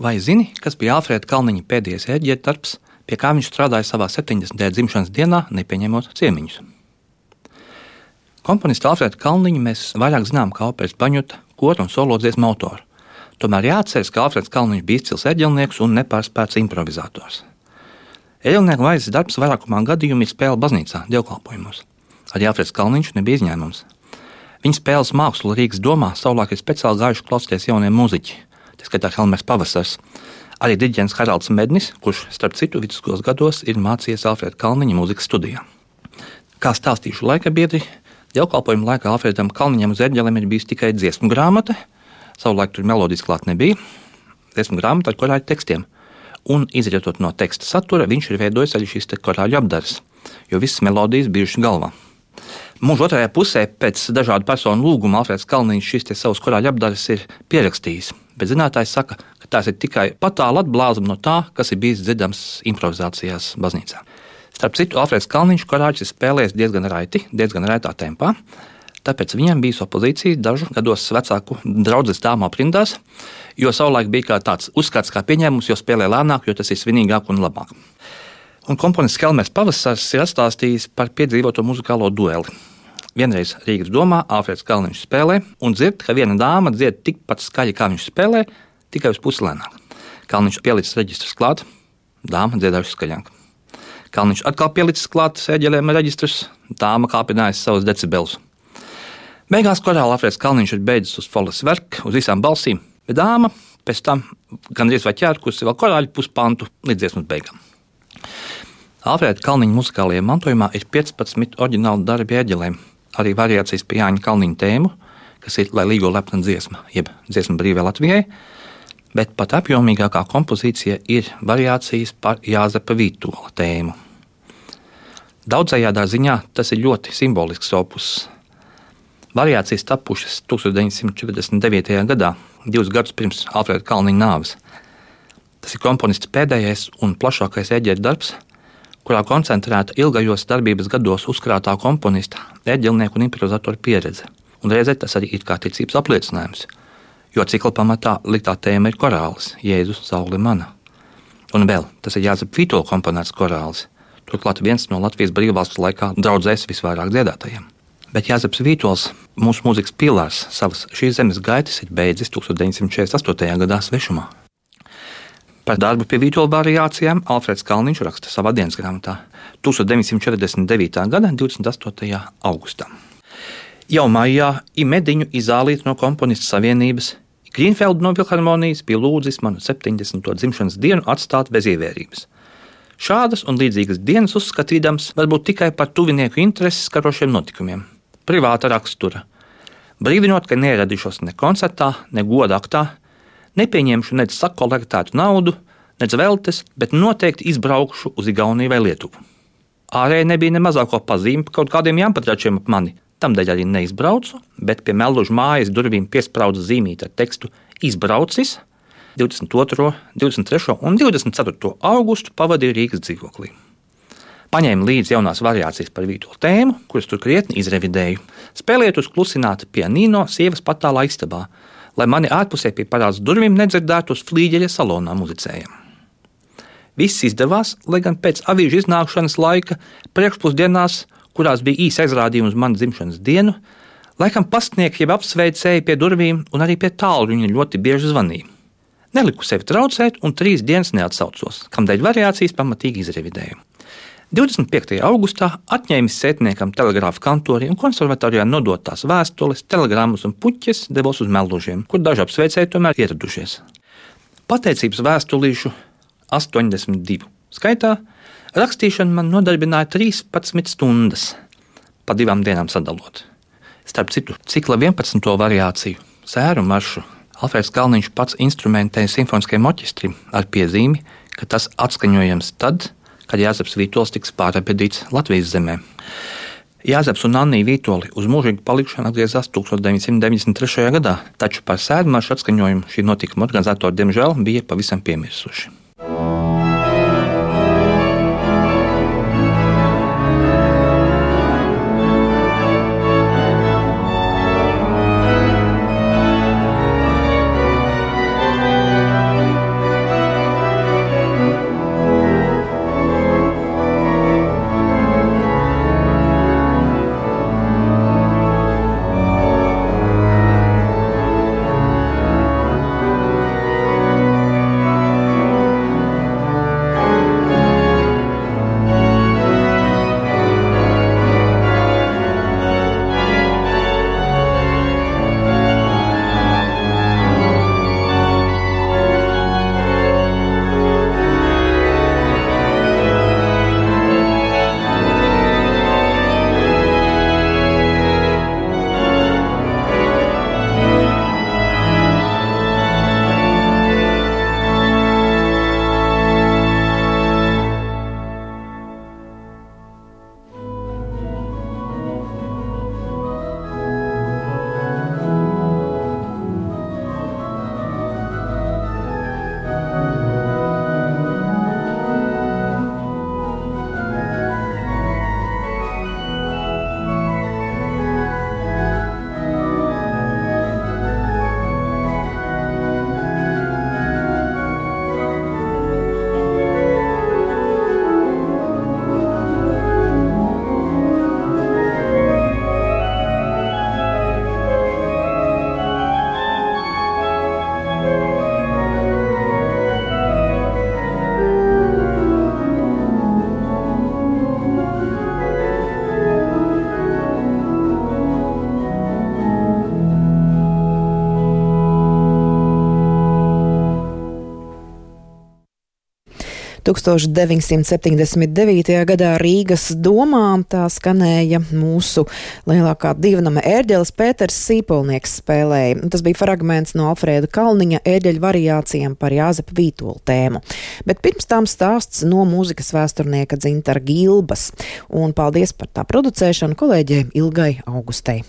Vai zini, kas bija Alfrēda Kalniņa pēdējais ērģeļa darbs, pie kā viņš strādāja savā 70. dzimšanas dienā, nepieņemot ciemiņus? Komponistu Alfrēdu Kalniņu mēs vairāk zinām kā operas paņuta, kora un solo dziesmu autoru. Tomēr jāatcerās, ka Alfrēds Kalniņš bija izcils eģelnieks un nepārspēts improvizators. Eļļnieku vaizes darbs vairākumā gadījumā ir spēle baznīcā, dievkalpojumos. Arī Alfrēds Kalniņš nebija izņēmums. Viņa spēles mākslu Rīgas domā savulaik ir speciāli gājuši klausīties jauniem muzeķiem tā skaitā Helmers Pavasars. Arī Digits Haralds Mednis, kurš, starp citu, vidusskolas gados ir mācījies Alfrēda Kalniņa mūzikas studijā. Kā stāstīšu laika biedri, dievkalpojuma laikā Alfredam Kalniņam uz eģelēm ir bijusi tikai dziesmu grāmata, savulaik tur melodijas klāt nebija, dziesmu grāmata ar korāļu tekstiem. Un, izrietot no teksta satura, viņš ir veidojis arī šīs korāļu apdares, jo visas melodijas bijušas galvā. Mūža otrajā pusē, pēc dažādu personu lūguma, Alfrēds Kalniņš šīs savas korāļu apdares ir pierakstījis bet zinātājs saka, ka tās ir tikai patāla atblāzma no tā, kas ir bijis dzirdams improvizācijās baznīcā. Starp citu, Alfrēds Kalniņš korāļus ir spēlējis diezgan raiti, diezgan raitā tempā. Tāpēc viņam bija opozīcija dažu gados vecāku draugu dāmu aprindās, jo savulaik bija tāds uzskats, kā pieņēmums, jo spēlē lēnāk, jo tas ir svinīgāk un labāk. Un komponists Kelmers Pavasars ir stāstījis par piedzīvoto muzikālo dueli Vienreiz Rīgas domā Alfrēds Kalniņš spēlē un dzird, ka viena dāma dzied tikpat skaļi, kā viņš spēlē, tikai uz pusi lēnāk. Kalniņš pielicis reģistrus klāt, dāma dziedājusi skaļāk. Kalniņš atkal pielicis klāt sēģelēm reģistrus, dāma kāpinājusi savus decibelus. Beigās korāla Alfrēds Kalniņš ir beidzis uz folas verku, uz visām balsīm, bet dāma pēc tam gandrīz vai ķērkusi vēl korāļu puspantu līdz dziesmas beigām. Alfrēda Kalniņa muzikālajā mantojumā ir 15 oriģināli darbi ēģelēm, arī variācijas pie Jāņa Kalniņa tēmu, kas ir Lai līgo lepna dziesma, jeb dziesma brīvē Latvijai, bet pat apjomīgākā kompozīcija ir variācijas par Jāzepa Vītola tēmu. Daudzajādā ziņā tas ir ļoti simbolisks opus. Variācijas tapušas 1949. gadā, divus gadus pirms Alfrēda Kalniņa nāves. Tas ir komponists pēdējais un plašākais eģeļa darbs, kurā koncentrēta ilgajos darbības gados uzkrātā komponista, eģelnieku un improvizatora pieredze. Un reizē tas arī ir kā ticības apliecinājums, jo cikla pamatā liktā tēma ir korāls, Jēzus, Saule mana. Un vēl tas ir Jāzep Vītola komponēts korāls, turklāt viens no Latvijas brīvvalsts laikā draudzēs visvairāk dziedātajiem. Bet Jāzeps Vītols, mūsu mūzikas pilārs, savas šīs zemes gaitas ir beidzis 1948. gadā svešumā. Par darbu pie vītola variācijām Alfreds Kalniņš raksta savā dienas grāmatā 1949. gada 28. augustā. Jau maijā Imediņu izālīt no komponistu savienības, Grīnfeldu no Vilharmonijas bija lūdzis manu 70. dzimšanas dienu atstāt bez ievērības. Šādas un līdzīgas dienas uzskatīdams varbūt tikai par tuvinieku intereses karošiem notikumiem, privāta rakstura. Brīdinot, ka neieradīšos ne koncertā, ne goda aktā, nepieņemšu nec sakolektētu naudu, nec veltes, bet noteikti izbraukšu uz Igauniju vai Lietuvu. Ārēji nebija ne mazāko pazīmi par kaut kādiem jāmpatračiem ap mani. Tādēļ arī neizbraucu, bet pie meluža mājas durvīm piesprādu zīmīti ar tekstu Izbraucis 22., 23. un 24. augustu pavadīju Rīgas dzīvoklī. Paņēmu līdzi jaunās variācijas par vīto tēmu, kuras tur krietni izrevidēju. Spēlējot uz klusināta pianīno sievas patālā istabā, lai mani ārpusē pie parāds durvīm nedzirdētu uz flīģeļa salonā muzicējiem. Viss izdevās, lai gan pēc avīžu iznākšanas laika, priekšpusdienās, kurās bija īsa aizrādījuma uz manu dzimšanas dienu, laikam pastnieki jau apsveicēja pie durvīm, un arī pie tālruņa ļoti bieži zvanīja. Neliku sevi traucēt, un trīs dienas neatsaucos, kamdēļ variācijas pamatīgi izrevidēju. 25. augustā atņēmis sētniekam telegrāfa kantorī un konservatorijā nodotās vēstules, telegrammas un puķes devos uz Mellužiem, kur daži apsveicēji tomēr ieradušies. Pateicības vēstulīšu 82 skaitā rakstīšana man nodarbināja 13 stundas, pa divām dienām sadalot. Starp citu, cikla 11. variāciju, sēru maršu, Alfrēds Kalniņš pats instrumentēja simfoniskajam orķestrim ar piezīmi, ka tas atskaņojams tad, kad Jāzeps Vītols tiks pārapedīts Latvijas zemē. Jāzeps un Anna Vītoli uz mūžīgu palikšanu atgriezās 1993. gadā, taču par sēdmāšu atskaņojumu šī notikuma organizatori diemžēl bija pavisam piemirsuši. 1979. gadā Rīgas domā tā skanēja mūsu lielākā divnama ērģeles Pēters Sīpolnieks spēlēja. Tas bija fragments no Alfrēda Kalniņa ērģeļu variācijām par Jāzepa Vītolu tēmu. Bet pirms tam stāsts no mūzikas vēsturnieka Dzintara Gilbas. Un paldies par tā producēšanu kolēģei Ilgai Augustei.